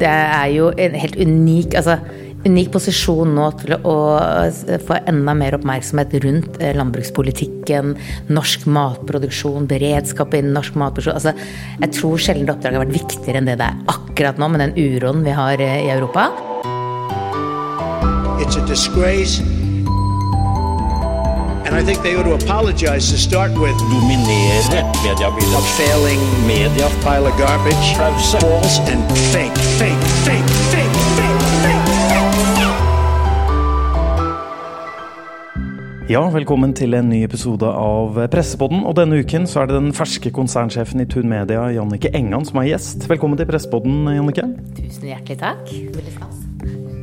Det er jo en helt unik, altså, unik posisjon nå til å få enda mer oppmerksomhet rundt eh, landbrukspolitikken, norsk matproduksjon, beredskap innen norsk matproduksjon. Altså, jeg tror sjelden det oppdraget har vært viktigere enn det det er akkurat nå, med den uroen vi har eh, i Europa. It's a disgrace. Dominere A mediebildet. failing Media pile of garbage. Pause. False and fake, fake, fake, fake, fake, fake, fake. Ja, velkommen til en ny episode av Pressepodden. Og denne uken så er det den ferske konsernsjefen i Tun Media, Jannike Engan, som er gjest. Velkommen til Pressepodden, Jannike. Tusen hjertelig takk. Veldig stas.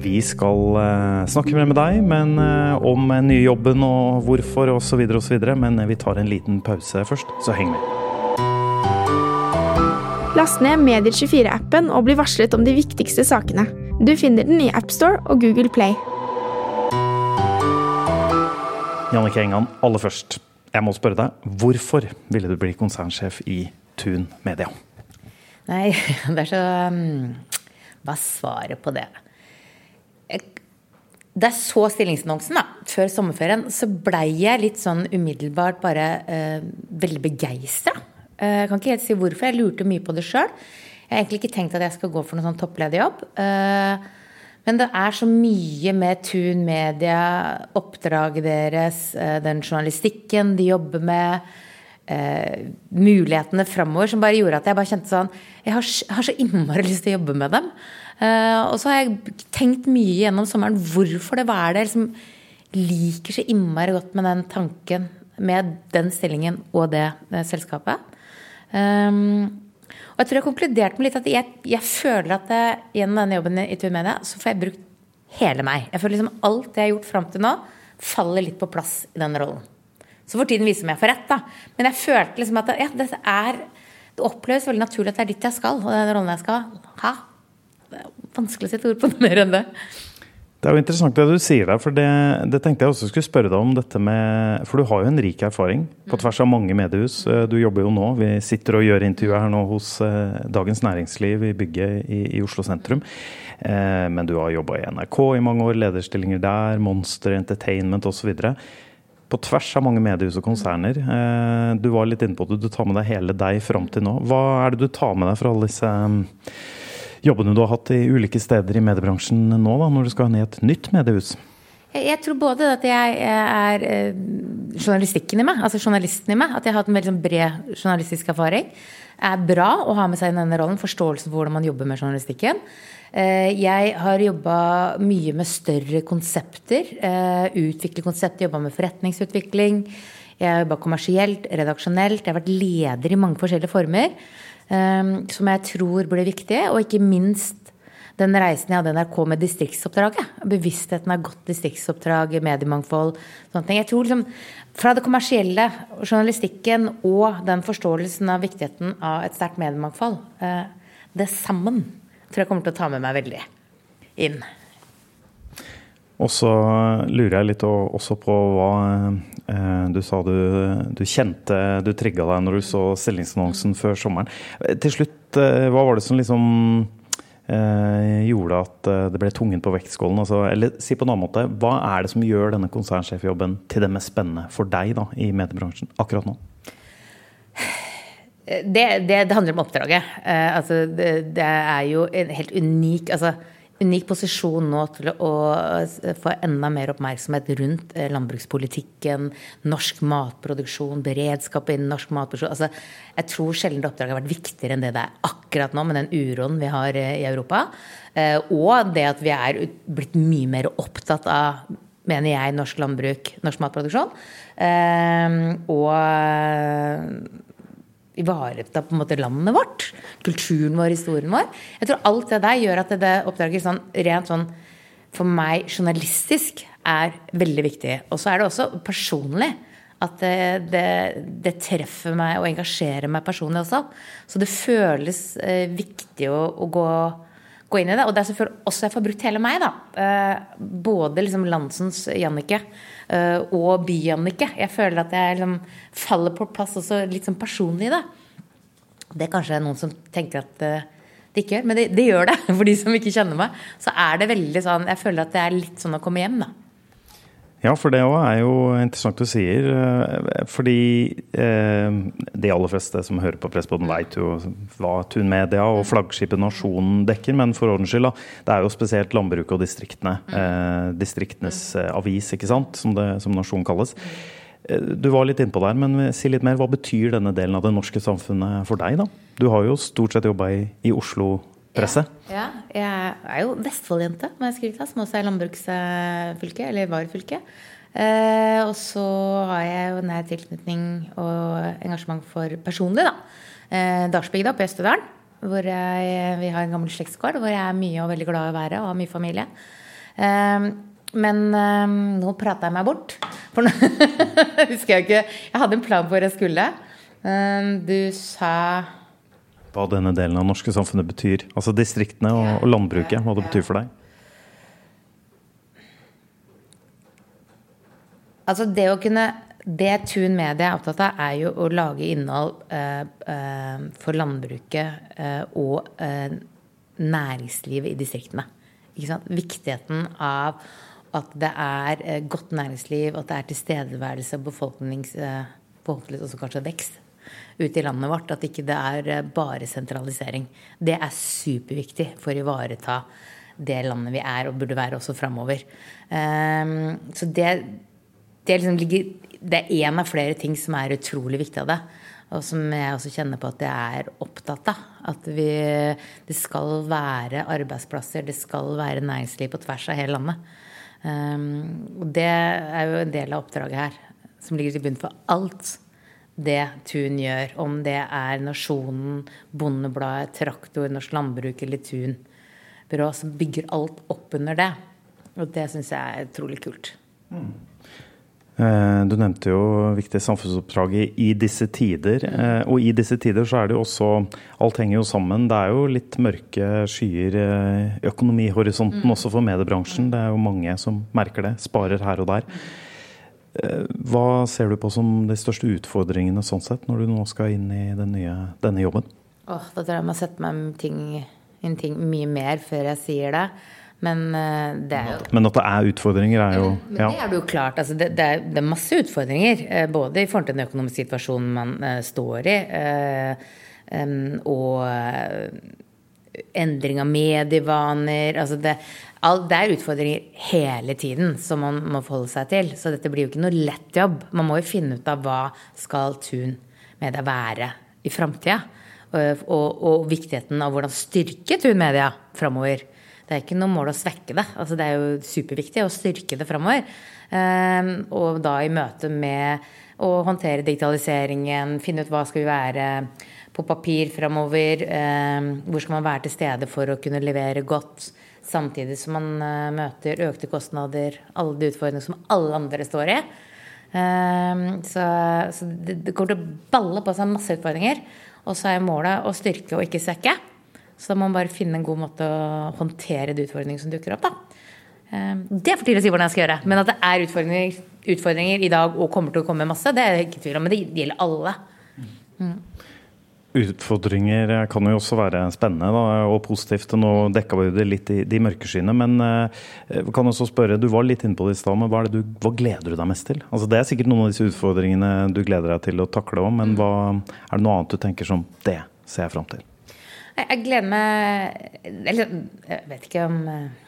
Vi skal eh, snakke mer med deg, men eh, om den nye jobben og hvorfor osv. osv. Men vi tar en liten pause først, så heng med. Last ned Medier24-appen og bli varslet om de viktigste sakene. Du finner den i AppStore og Google Play. Jannicke Engan, aller først. Jeg må spørre deg, hvorfor ville du bli konsernsjef i Tun Media? Nei, det er så um, Hva er svaret på det? Da jeg så stillingsannonsen da, før sommerferien, så blei jeg litt sånn umiddelbart bare eh, veldig begeistra. Eh, jeg kan ikke helt si hvorfor. Jeg lurte mye på det sjøl. Jeg har egentlig ikke tenkt at jeg skal gå for noen sånn topplederjobb. Eh, men det er så mye med Tun Media, oppdraget deres, eh, den journalistikken de jobber med, eh, mulighetene framover, som bare gjorde at jeg bare kjente sånn Jeg har, har så innmari lyst til å jobbe med dem. Eh, og så har jeg tenkt mye gjennom sommeren hvorfor det var det. Liksom, liker så innmari godt med den tanken, med den stillingen og det, det selskapet. Um, og jeg tror jeg konkluderte med litt at jeg, jeg føler at jeg, gjennom denne jobben i Tun Media, så får jeg brukt hele meg. Jeg føler liksom alt det jeg har gjort fram til nå, faller litt på plass i den rollen. Så får tiden vise om jeg får rett, da. Men jeg følte liksom at ja, det er Det oppleves veldig naturlig at det er dit jeg skal, og den rollen jeg skal ha. Det er vanskelig å sette ord på noe mer enn det. Det er jo interessant det du sier der, for det, det tenkte jeg også skulle spørre deg om. dette med, For du har jo en rik erfaring på tvers av mange mediehus. Eh, Du jobber jo nå, vi sitter og gjør intervjuet her nå hos eh, Dagens Næringsliv i bygget i, i Oslo sentrum. Eh, Men du har jobba i NRK i mange år, lederstillinger der, Monster Entertainment osv. På tvers av mange mediehus og konserner. Du var litt inne på det, du tar med deg hele deg fram til nå. Hva er det du tar med deg fra alle disse jobbene du har hatt i ulike steder i mediebransjen nå, da, når du skal ned i et nytt mediehus? Jeg, tror både at jeg er eh, journalistikken i meg, altså journalisten i meg, at jeg har hatt en veldig sånn bred journalistisk erfaring, er bra å ha med seg i denne rollen. Forståelsen for hvordan man jobber med journalistikken. Eh, Jeg har jobba mye med større konsepter. eh, Utvikle konsept, jobba med forretningsutvikling. Jeg har jobba kommersielt, redaksjonelt. Jeg har vært leder i mange forskjellige former. Eh, Som jeg tror blir viktig. Og ikke minst den reisen jeg hadde i NRK med distriktsoppdraget. Bevisstheten av godt distriktsoppdrag, mediemangfold, sånne ting. Jeg tror liksom fra det kommersielle, journalistikken og den forståelsen av viktigheten av et sterkt mediemangfold, eh, det sammen tror jeg kommer til å ta med meg veldig inn. Og så lurer jeg litt også på hva eh, du sa du, du kjente du trigga deg når du så stillingsannonsen før sommeren. Eh, Til slutt, eh, hva var det som liksom eh, gjorde at eh, det ble tungen på vektskålen? Altså, eller si på en annen måte, hva er det som gjør denne konsernsjefjobben til det mest spennende for deg da, i mediebransjen akkurat nå? Det, det, det handler om oppdraget. Eh, altså, det, det er jo en helt unik altså, unik posisjon nå til å få enda mer oppmerksomhet rundt eh, landbrukspolitikken, norsk matproduksjon, beredskap innen norsk matproduksjon. Altså, jeg tror sjelden oppdraget har vært viktigere enn det det er akkurat nå, med den uroen vi har eh, i Europa. Eh, Og det at vi er blitt mye mer opptatt av mener jeg, norsk landbruk, norsk matproduksjon. Og ivareta på en måte landet vårt, kulturen vår, historien vår. Jeg tror alt det der gjør at det, oppdraget sånn, rent sånn for meg journalistisk er veldig viktig. Og så er det også personlig. At det, det, det treffer meg og engasjerer meg personlig også. Så det føles eh, viktig å, å gå, gå inn i det. Og det er selvfølgelig også jeg får brukt hele meg, da. Eh, både liksom Landsens Jannicke eh, og By-Jannicke. Jeg føler at jeg liksom faller på plass også litt sånn personlig det. Det er kanskje noen som tenker at eh, det ikke gjør, men det, det gjør det. For de som ikke kjenner meg, så er det veldig sånn Jeg føler at det er litt sånn å komme hjem, da. Ja, for det òg er jo interessant du sier. eh, Fordi eh, de aller fleste som hører på Pressboden, veit jo hva Tunmedia og flaggskipet Nasjonen dekker. Men for ordens skyld, da. Det er jo spesielt landbruket og distriktene. Eh, distriktenes eh, avis, ikke sant, som, det, som Nasjonen kalles. Eh, Du var litt innpå der, men si litt mer. Hva betyr denne delen av det norske samfunnet for deg, da? Du har jo stort sett jobba i, i Oslo presse. Ja, jeg er jo Vestfold-jente, må jeg skryte av, som også er landbruksfylke, eller var fylke. Eh, og så har jeg jo nær tilknytning og engasjement for personlig, da. Eh, Dalsbygda på Østerdalen, hvor jeg, vi har en gammel slektsgård hvor jeg er mye og veldig glad i å være og har mye familie. Eh, men eh, nå prata jeg meg bort. For nå husker jeg ikke Jeg hadde en plan på hvor jeg skulle. Eh, du sa Hva denne delen av det norske samfunnet betyr. Altså distriktene og, og landbruket, hva det betyr for deg. Altså det å kunne Det Tun Media er opptatt av, er jo å lage innhold eh, for landbruket eh, og næringslivet i distriktene. Viktigheten av at det er godt næringsliv, at det er tilstedeværelse og befolknings... Forhåpentligvis også kanskje vekst ute i landet vårt. At ikke det er eh, bare sentralisering. Det er superviktig for å ivareta det landet vi er og burde være også framover. Um, så det, det, liksom ligger, det er en av flere ting som er utrolig viktig av det. Og som jeg også kjenner på at jeg er opptatt av. At vi, det skal være arbeidsplasser, det skal være næringsliv på tvers av hele landet. Um, og det er jo en del av oppdraget her, som ligger til bunn for alt det Tun gjør. Om det er Nasjonen, Bondebladet, Traktor, Norsk Landbruk eller Tun byrå, som bygger alt opp under det. Og det syns jeg er utrolig kult. Mm. Du nevnte jo viktige samfunnsoppdrag i, disse tider. eh, Og i disse tider så er det jo også Alt henger jo sammen. Det er jo litt mørke skyer eh, i økonomihorisonten også for mediebransjen. Det er jo mange som merker det. Sparer her og der. Eh, Hva ser du på som de største utfordringene sånn sett, når du nå skal inn i den nye, denne jobben? Åh, da tror jeg jeg må sette meg ting, inn ting mye mer før jeg sier det. Men eh, det er jo Men at det er utfordringer, er jo Men ja. det er det jo klart. Altså det, det, er, det er masse utfordringer. eh, Både i forhold til den økonomiske situasjonen man står i, og endring av medievaner. Altså det, all, det er utfordringer hele tiden som man må forholde seg til. Så dette blir jo ikke noe lett jobb. Man må jo finne ut av hva skal Tun Media være i framtida. Og, og, og viktigheten av hvordan styrke Tun Media framover. Det er ikke noe mål å svekke det. Altså, det er jo superviktig å styrke det framover. Um, og da i møte med å håndtere digitaliseringen, finne ut hva skal vi være på papir framover. Um, hvor skal man være til stede for å kunne levere godt. Samtidig som man uh, møter økte kostnader, alle de utfordringene som alle andre står i. Um, så så det, det kommer til å balle på seg masse utfordringer. Og så er målet å styrke og ikke svekke. Så da må man bare finne en god måte å håndtere de utfordringene som dukker opp. da. Eh, Det er for tidlig å si hvordan jeg skal gjøre. Men at det er utfordringer, utfordringer i dag og kommer til å komme masse, det er jeg ikke i tvil om. Men det gjelder alle. Utfordringer kan jo også være spennende da, og positivt. Nå dekka vi det litt i de mørke skyene, men eh, kan også spørre, du var litt inne på det i stad, men hva, er det du, hva gleder du deg mest til? Altså, det er sikkert noen av disse utfordringene du gleder deg til å takle òg, men hva, er det noe annet du tenker som det ser jeg fram til? Jeg jeg gleder meg Eller jeg vet ikke om eh,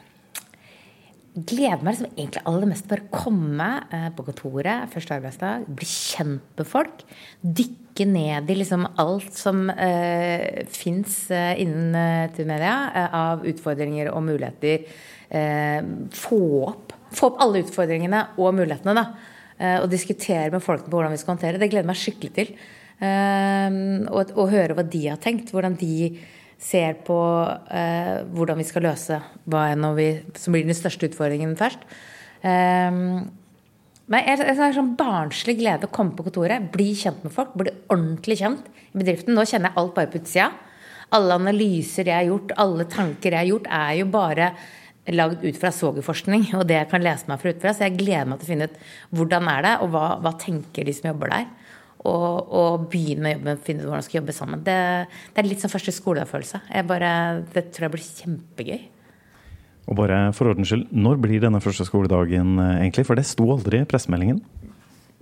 gleder meg liksom egentlig aller mest bare å komme eh, på kontoret første arbeidsdag, bli kjent med folk. Dykke ned i liksom alt som uh, fins uh, innen uh, media uh, av utfordringer og muligheter. Eh, få, opp, få opp alle utfordringene og mulighetene, da. Eh, og diskutere med folk på hvordan vi skal håndtere det. Gleder jeg meg skikkelig til. Eh, og, og høre hva de har tenkt. Hvordan de ser på eh, hvordan vi skal løse hva enn som blir den største utfordringen først. Eh, men jeg, jeg har sånn barnslig glede å komme på kontoret, bli kjent med folk, bli ordentlig kjent i bedriften. Nå kjenner jeg alt bare på utsida. Alle analyser jeg har gjort, alle tanker jeg har gjort, er jo bare lagd ut fra svogerforskning og det jeg kan lese meg fra utfra. Så jeg gleder meg til å finne ut hvordan er det, og hva, hva tenker de som jobber der. Og, og begynne å jobbe, finne ut hvordan man skal jobbe sammen. Det, det er litt sånn første bare, det tror jeg blir kjempegøy. Og bare for ordens skyld, når blir denne første skoledagen eh, egentlig? For det sto aldri i pressemeldingen.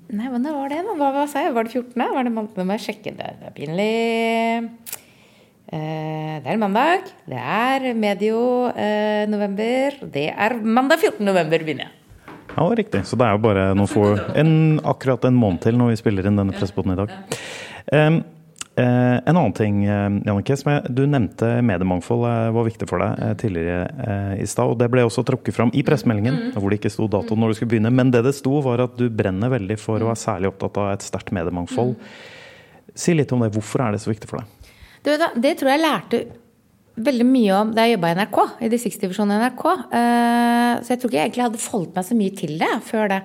Nei, men det var det. Hva, hva sa jeg? Var det 14.? Var det mandag? Nå må jeg sjekke. Det det er pinlig. Eh, det er mandag. Det er medio eh, november. Det er mandag 14. november, begynner jeg. Ja, riktig. Så det er jo bare noen få, en, akkurat en måned til når vi spiller inn denne pressepotten i dag. Um, eh, en annen ting, eh, Jannicke, du nevnte mediemangfold eh, var viktig for deg eh, tidligere eh, i stad. og Det ble også trukket fram i pressemeldingen, hvor det ikke sto dato når du skulle begynne. Men det det sto, var at du brenner veldig for å være særlig opptatt av et sterkt mediemangfold. Si litt om det. Hvorfor er det så viktig for deg? Du vet da, Det tror jeg lærte veldig mye om da jeg jobba i NRK, i distriktsdivisjonen i NRK. Eh, Så jeg tror ikke jeg egentlig hadde forholdt meg så mye til det før det.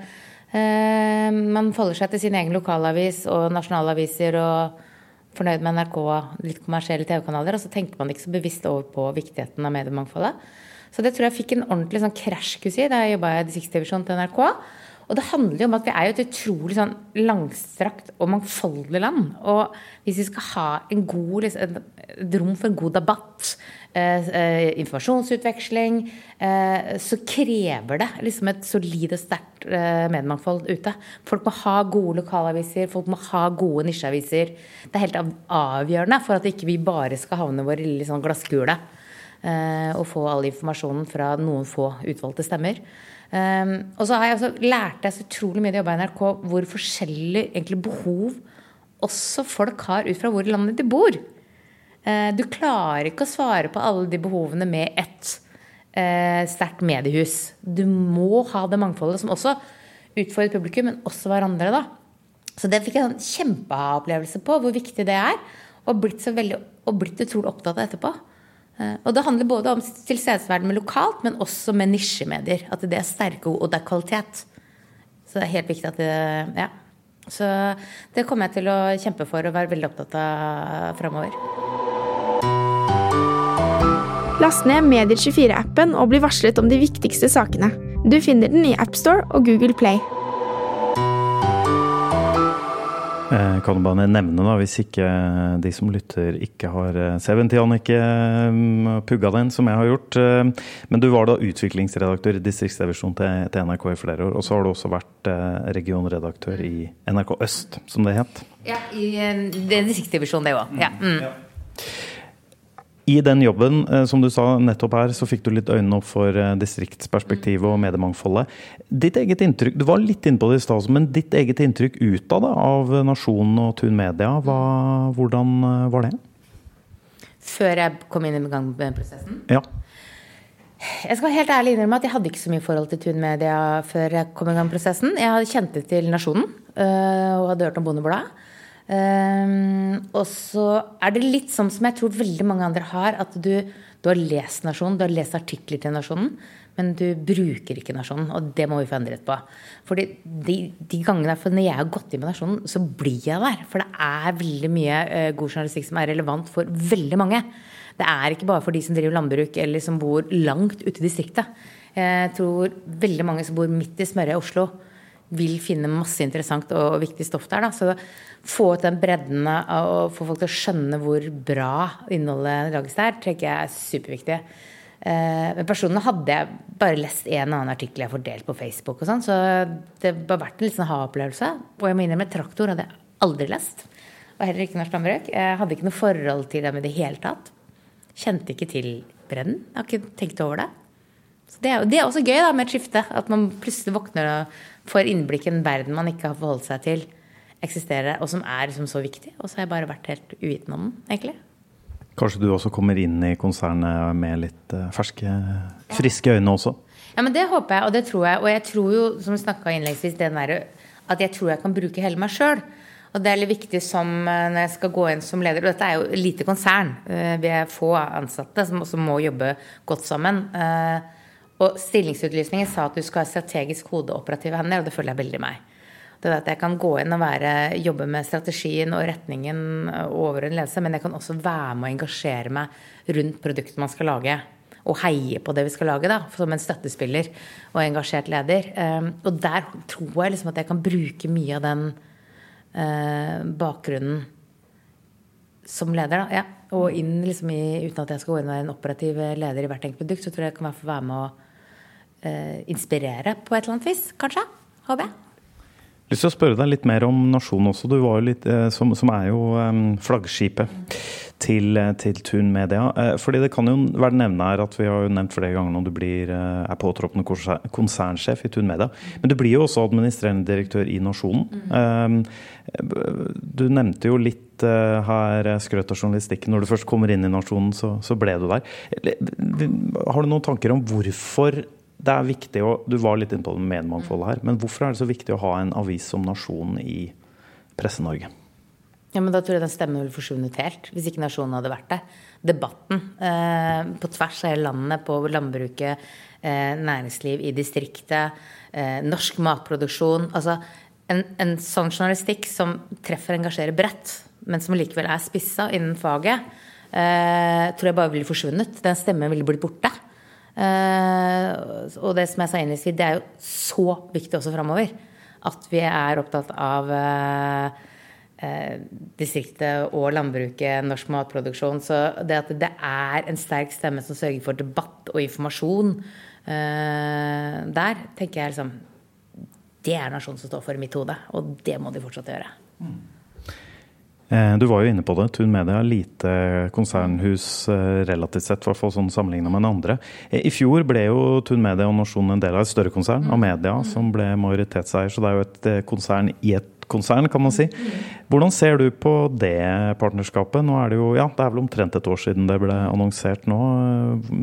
Eh, Man folder seg til sin egen lokalavis og nasjonalaviser og fornøyd med NRK og litt kommersielle TV-kanaler, og så tenker man ikke så bevisst over på viktigheten av mediemangfoldet. Så det tror jeg fikk en ordentlig sånn krasjkurs i da jeg jobba i distriktsdivisjonen til NRK. Og det handler jo om at vi er jo et utrolig sånn langstrakt og mangfoldig land. Og hvis vi skal ha en god, liksom, et rom for en god debatt, eh, eh, informasjonsutveksling, eh, så krever det liksom et solid og sterkt eh, mediemangfold ute. Folk må ha gode lokalaviser, folk må ha gode nisjeaviser. Det er helt avgjørende for at ikke vi bare skal havne vår lille sånn glasskule eh, og få all informasjonen fra noen få utvalgte stemmer. Um, og så har jeg også lært jeg så utrolig mye da jeg jobba i NRK, hvor forskjellig egentlig behov også folk har ut fra hvor i landet de bor. Uh, du klarer ikke å svare på alle de behovene med ett uh, sterkt mediehus. Du må ha det mangfoldet som også utfordrer publikum, men også hverandre. da. Så det fikk jeg en kjempeopplevelse på, hvor viktig det er. Og blitt, veldig, og blitt utrolig opptatt av etterpå. Eh, Og det handler både om tilstedeværelse med lokalt, men også med nisjemedier. At det er sterke ord, og det er kvalitet. Så det er helt viktig at det Ja. Så det kommer jeg til å kjempe for og være veldig opptatt av framover. Last ned Medier24-appen og bli varslet om de viktigste sakene. Du finner den i AppStore og Google Play. Kan du bare nevne, da, hvis ikke de som lytter ikke har eh, Jannicke eh, pugga den, som jeg har gjort. eh, Men du var da utviklingsredaktør i distriktsdivisjonen til, til NRK i flere år. Og så har du også vært eh, regionredaktør i NRK Øst, som det het. Ja, i eh, det er distriktsdivisjon, det òg. Ja. Mm. I den jobben, eh, som du sa nettopp her, så fikk du litt øynene opp for eh, distriktsperspektivet og mediemangfoldet. Ditt eget inntrykk, Du var litt inne på det i stad, men ditt eget inntrykk utad da, av Nasjonen og Tun Media, hva, hvordan eh, var det? Før jeg kom inn i gang med prosessen. Ja. Jeg skal være helt ærlig innrømme at jeg hadde ikke så mye forhold til Tun Media før jeg kom i gang med prosessen. Jeg hadde kjente til Nasjonen og hadde hørt om Bondebladet. Um, og så er det litt sånn som jeg tror veldig mange andre har, at du, du har lest Nasjonen, du har lest artikler til Nasjonen, men du bruker ikke Nasjonen. Og det må vi få endret på. Fordi de, de gangene for når jeg har gått inn med Nasjonen, så blir jeg der. For det er veldig mye uh, god journalistikk som er relevant for veldig mange. Det er ikke bare for de som driver landbruk eller som bor langt ute i distriktet. Jeg tror veldig mange som bor midt i smørøyet i Oslo, vil finne masse interessant og viktig stoff der. Da. Så få ut den bredden og få folk til å skjønne hvor bra innholdet lages der, tenker jeg er superviktig. Eh, Men personene hadde jeg bare lest en annen artikkel jeg får delt på Facebook, og sånn, så det har vært en litt ha-opplevelse. Og jeg må innrømme, traktor hadde jeg aldri lest. Og heller ikke norsk landbruk. Jeg hadde ikke noe forhold til dem i det hele tatt. Kjente ikke til bredden. Jeg har ikke tenkt over det. Så det er, det er også gøy da, med et skifte. At man plutselig våkner og får innblikk i en verden man ikke har forholdt seg til eksisterer, og som er liksom så viktig. Og så har jeg bare vært helt uvitende om den, egentlig. Kanskje du også kommer inn i konsernet med litt eh, ferske, friske øyne også? Ja, men Det håper jeg, og det tror jeg. Og jeg tror jo, som vi snakka innleggsvis, den der, at jeg tror jeg kan bruke hele meg sjøl. Og det er litt viktig som eh, når jeg skal gå inn som leder. Og dette er jo lite konsern. Eh, Vi er få ansatte som også må jobbe godt sammen. Og stillingsutlysningen sa at du skal ha strategisk hode og operative hender, og det føler jeg veldig meg. Det er at jeg kan gå inn og være, jobbe med strategien og retningen over en ledelse, men jeg kan også være med og engasjere meg rundt produktet man skal lage. Og heie på det vi skal lage, da, som en støttespiller og engasjert leder. Um, og der tror jeg liksom at jeg kan bruke mye av den eh, bakgrunnen som leder, da. Ja. Og inn liksom i, uten at jeg skal gå inn og være en operativ leder i hvert enkelt produkt, så tror jeg jeg kan være med å inspirere på et eller annet vis, kanskje. Håper jeg. Lyst til å spørre deg litt mer om Nasjonen også, du var jo litt, eh, som, som er jo um, flaggskipet til, eh, til Tun Media. Eh, fordi det kan jo være nevnt her at vi har jo nevnt flere ganger når du blir, eh, er påtroppende konsernsjef i Tun Media. Men du blir jo også administrerende direktør i Nasjonen. Um, du nevnte jo litt eh, her eh, skrøt av journalistikken. Når du først kommer inn i Nasjonen, så, så ble du der. Har du noen tanker om hvorfor det er viktig å Du var litt inne på det mediemangfoldet her, men hvorfor er det så viktig å ha en avis som Nasjonen i Presse-Norge? Ja, men Da tror jeg den stemmen ville forsvunnet helt, hvis ikke nasjonen hadde vært det. Debatten eh, på tvers av hele landet, på landbruket, eh, næringsliv i distriktet, eh, norsk matproduksjon. Altså en, en sånn journalistikk som treffer og engasjerer bredt, men som likevel er spissa innen faget, eh, tror jeg bare ville forsvunnet. Den stemmen ville blitt borte. Eh, og det som jeg sa innledningsvis, det er jo så viktig også framover. At vi er opptatt av eh, eh, distriktet og landbruket, norsk matproduksjon. Så det at det er en sterk stemme som sørger for debatt og informasjon eh, der, tenker jeg liksom Det er nasjonen som står for i mitt hode, og det må de fortsatt gjøre. Eh, Du var jo inne på det. Tun Media lite konsernhus eh, relativt sett, i hvert fall sånn sammenligna med den andre. Eh, I fjor ble jo Tun Media og Nasjonen en del av et større konsern, Amedia, som ble majoritetseier. Så det er jo et eh, konsern i et konsern, kan man si. Hvordan ser du på det partnerskapet? Nå er det jo, ja, det er vel omtrent et år siden det ble annonsert nå. eh,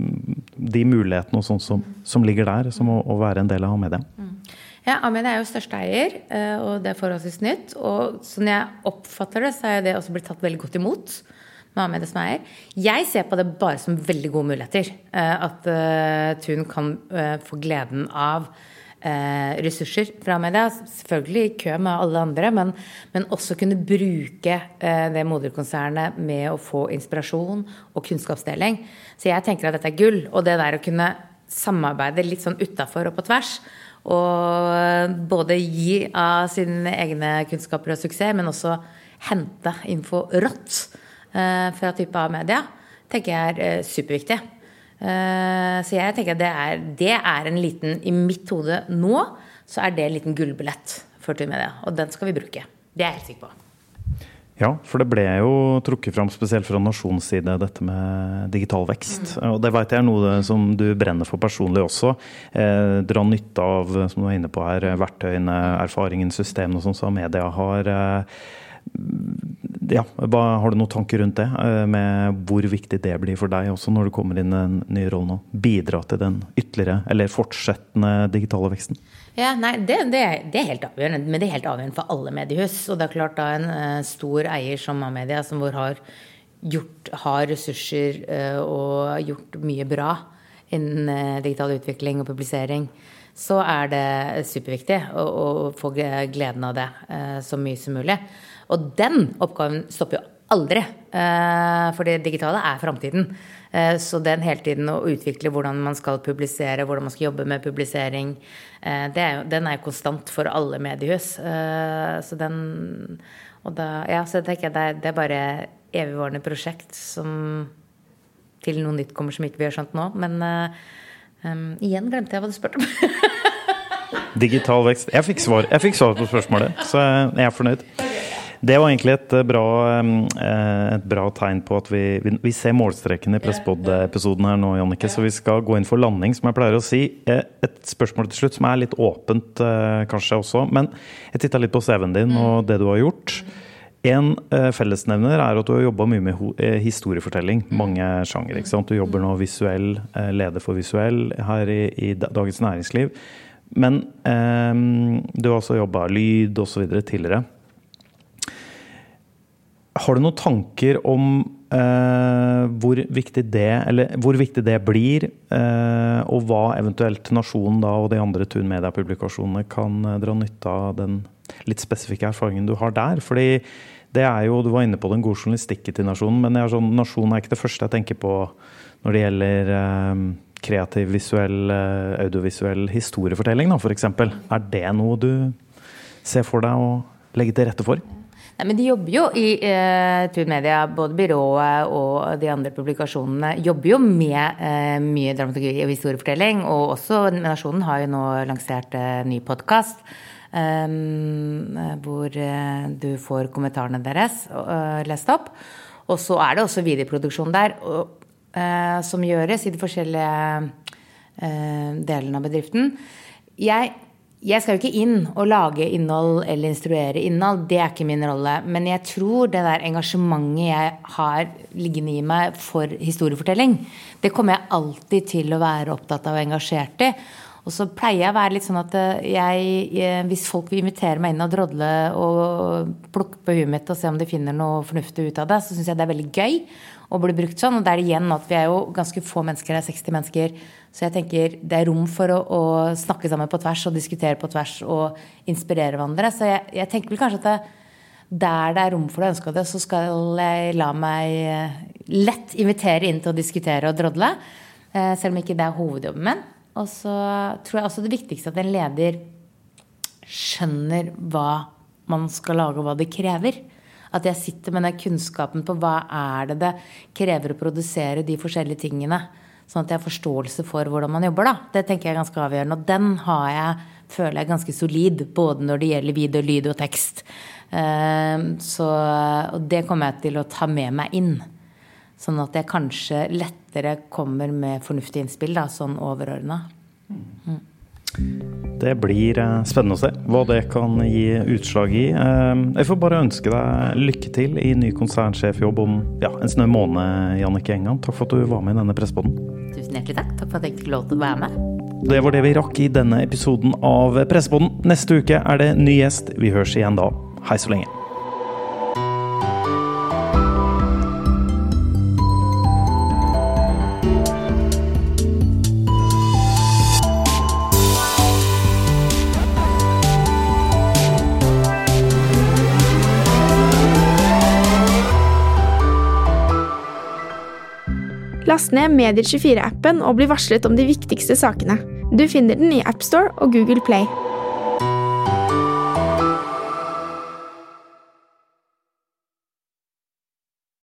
De mulighetene og sånt som, som ligger der, som å, å være en del av Amedia. Ja, Amin er jo største eier, eh, og det er forholdsvis nytt. Og sånn jeg oppfatter det, så er det også blitt tatt veldig godt imot med Amedia som eier. Jeg ser på det bare som veldig gode muligheter. eh, At Tun kan eh, få gleden av eh, ressurser fra media. Selvfølgelig i kø med alle andre, men, men også kunne bruke eh, det moderkonsernet med å få inspirasjon og kunnskapsdeling. Så jeg tenker at dette er gull. Og det der å kunne samarbeide litt sånn utafor og på tvers. Og både gi av sine egne kunnskaper og suksess, men også hente info rått eh, fra type av media, tenker jeg er eh, superviktig. Eh, så jeg tenker det er, det er en liten I mitt hode nå så er det en liten gullbillett for Tur Media. Og den skal vi bruke. Det er jeg helt sikker på. Ja, for det ble jo trukket fram spesielt fra Nasjons side dette med digital vekst. Og det vet jeg er noe som du brenner for personlig også. Eh, dra nytte av, som du var inne på her, verktøyene, erfaringen, systemene og sånn som media har. Eh, ja, har du noen tanker rundt det? Eh, med hvor viktig det blir for deg også når du kommer inn i en ny rolle nå? bidra til den ytterligere, eller fortsettende digitale veksten? Ja, nei, det, det, det er helt avgjørende. Men det er helt avgjørende for alle mediehus. Og det er klart da en uh, stor eier som Amedia, som hvor har gjort, har ressurser uh, og gjort mye bra innen uh, digital utvikling og publisering, så er det superviktig å, å få gleden av det så mye som mulig. Og den oppgaven stopper jo aldri. Eh, for det digitale er framtiden. Eh, så den hele tiden å utvikle hvordan man skal publisere, hvordan man skal jobbe med publisering, eh, er, den er jo konstant for alle mediehus. Eh, så den og da, ja, så tenker jeg det er, det er bare evigvarende prosjekt som til noe nytt kommer som ikke vi har skjønt nå. Men um, igjen glemte jeg hva du spurte om. Digital vekst. Jeg fikk svar, jeg fikk svar på spørsmålet, så jeg er fornøyd. Det var egentlig et eh, bra, eh, et bra tegn på at vi, vi, ser målstreken i Presspod-episoden her nå, Jannicke, så vi skal gå inn for landing, som jeg pleier å si. Eh, Et spørsmål til slutt som er litt åpent kanskje også, men jeg titta litt på CV-en din og det du har gjort. En fellesnevner er at du har jobba mye med historiefortelling. Mange sjangere. Du jobber nå visuell, leder for visuell her i, i Dagens Næringsliv. Men eh, du har også jobba lyd osv. tidligere. Har du noen tanker om eh, hvor, viktig det, hvor viktig det blir, eh, og hva eventuelt Nasjonen da, og de andre Tun Media-publikasjonene kan eh, dra nytte av den litt spesifikke erfaringen du har der? Fordi det er jo, Du var inne på den gode journalistikken til Nasjonen, men er sånn, Nasjonen er ikke det første jeg tenker på når det gjelder eh, kreativ, visuell, eh, audiovisuell historiefortelling, f.eks. Er det noe du ser for deg å legge til rette for? Nei, men de jobber jo i eh, Tun Media, både byrået og de andre publikasjonene, jobber jo med eh, mye dramaturgi og historiefortelling. Og også Nasjonen har jo nå lansert eh, ny podkast. hvor eh, du får kommentarene deres eh, lest opp. Og så er det også videoproduksjon der, og, eh, som gjøres i de forskjellige eh, delene av bedriften. Jeg jeg skal jo ikke inn og lage innhold eller instruere innhold. Det er ikke min rolle. Men jeg tror det der engasjementet jeg har liggende i meg for historiefortelling, det kommer jeg alltid til å være opptatt av og engasjert i. Og så pleier jeg å være litt sånn at jeg, hvis folk vil invitere meg inn og drodle og plukke på huet mitt og se om de finner noe fornuftig ut av det, så syns jeg det er veldig gøy å bli brukt sånn. Og det er igjen at vi er jo ganske få mennesker, det er 60 mennesker. Så jeg tenker det er rom for å, å snakke sammen på tvers og diskutere på tvers og inspirere hverandre. Så jeg, jeg tenker vel kanskje at det, der det er rom for det, ønska det, så skal jeg la meg eh, lett invitere inn til å diskutere og drodle. Eh, selv om ikke det er hovedjobben min. Og så tror jeg også det viktigste at en leder skjønner hva man skal lage, og hva det krever. At jeg sitter med den kunnskapen på hva er det det krever å produsere de forskjellige tingene. Sånn at jeg har forståelse for hvordan man jobber. da. Det tenker jeg er ganske avgjørende. Og den har jeg, føler jeg, ganske solid. Både når det gjelder video, lyd og tekst. Ehm, så, og det kommer jeg til å ta med meg inn. Sånn at jeg kanskje lettere kommer med fornuftige innspill, da, sånn overordna. Mm. Det blir eh, spennende å se hva det kan gi utslag i. Eh, jeg får bare ønske deg lykke til i ny konsernsjefjobb om ja, en snau måned, Jannicke Engan. Takk for at du var med i denne presseboden. Tusen hjertelig takk. Takk for at jeg fikk lov til å være med. Det var det vi rakk i denne episoden av Presseboden. Neste uke er det ny gjest. Vi høres igjen da. Hei så lenge. Last ned Medier24-appen og bli varslet om de viktigste sakene. Du finner den i AppStore og Google Play.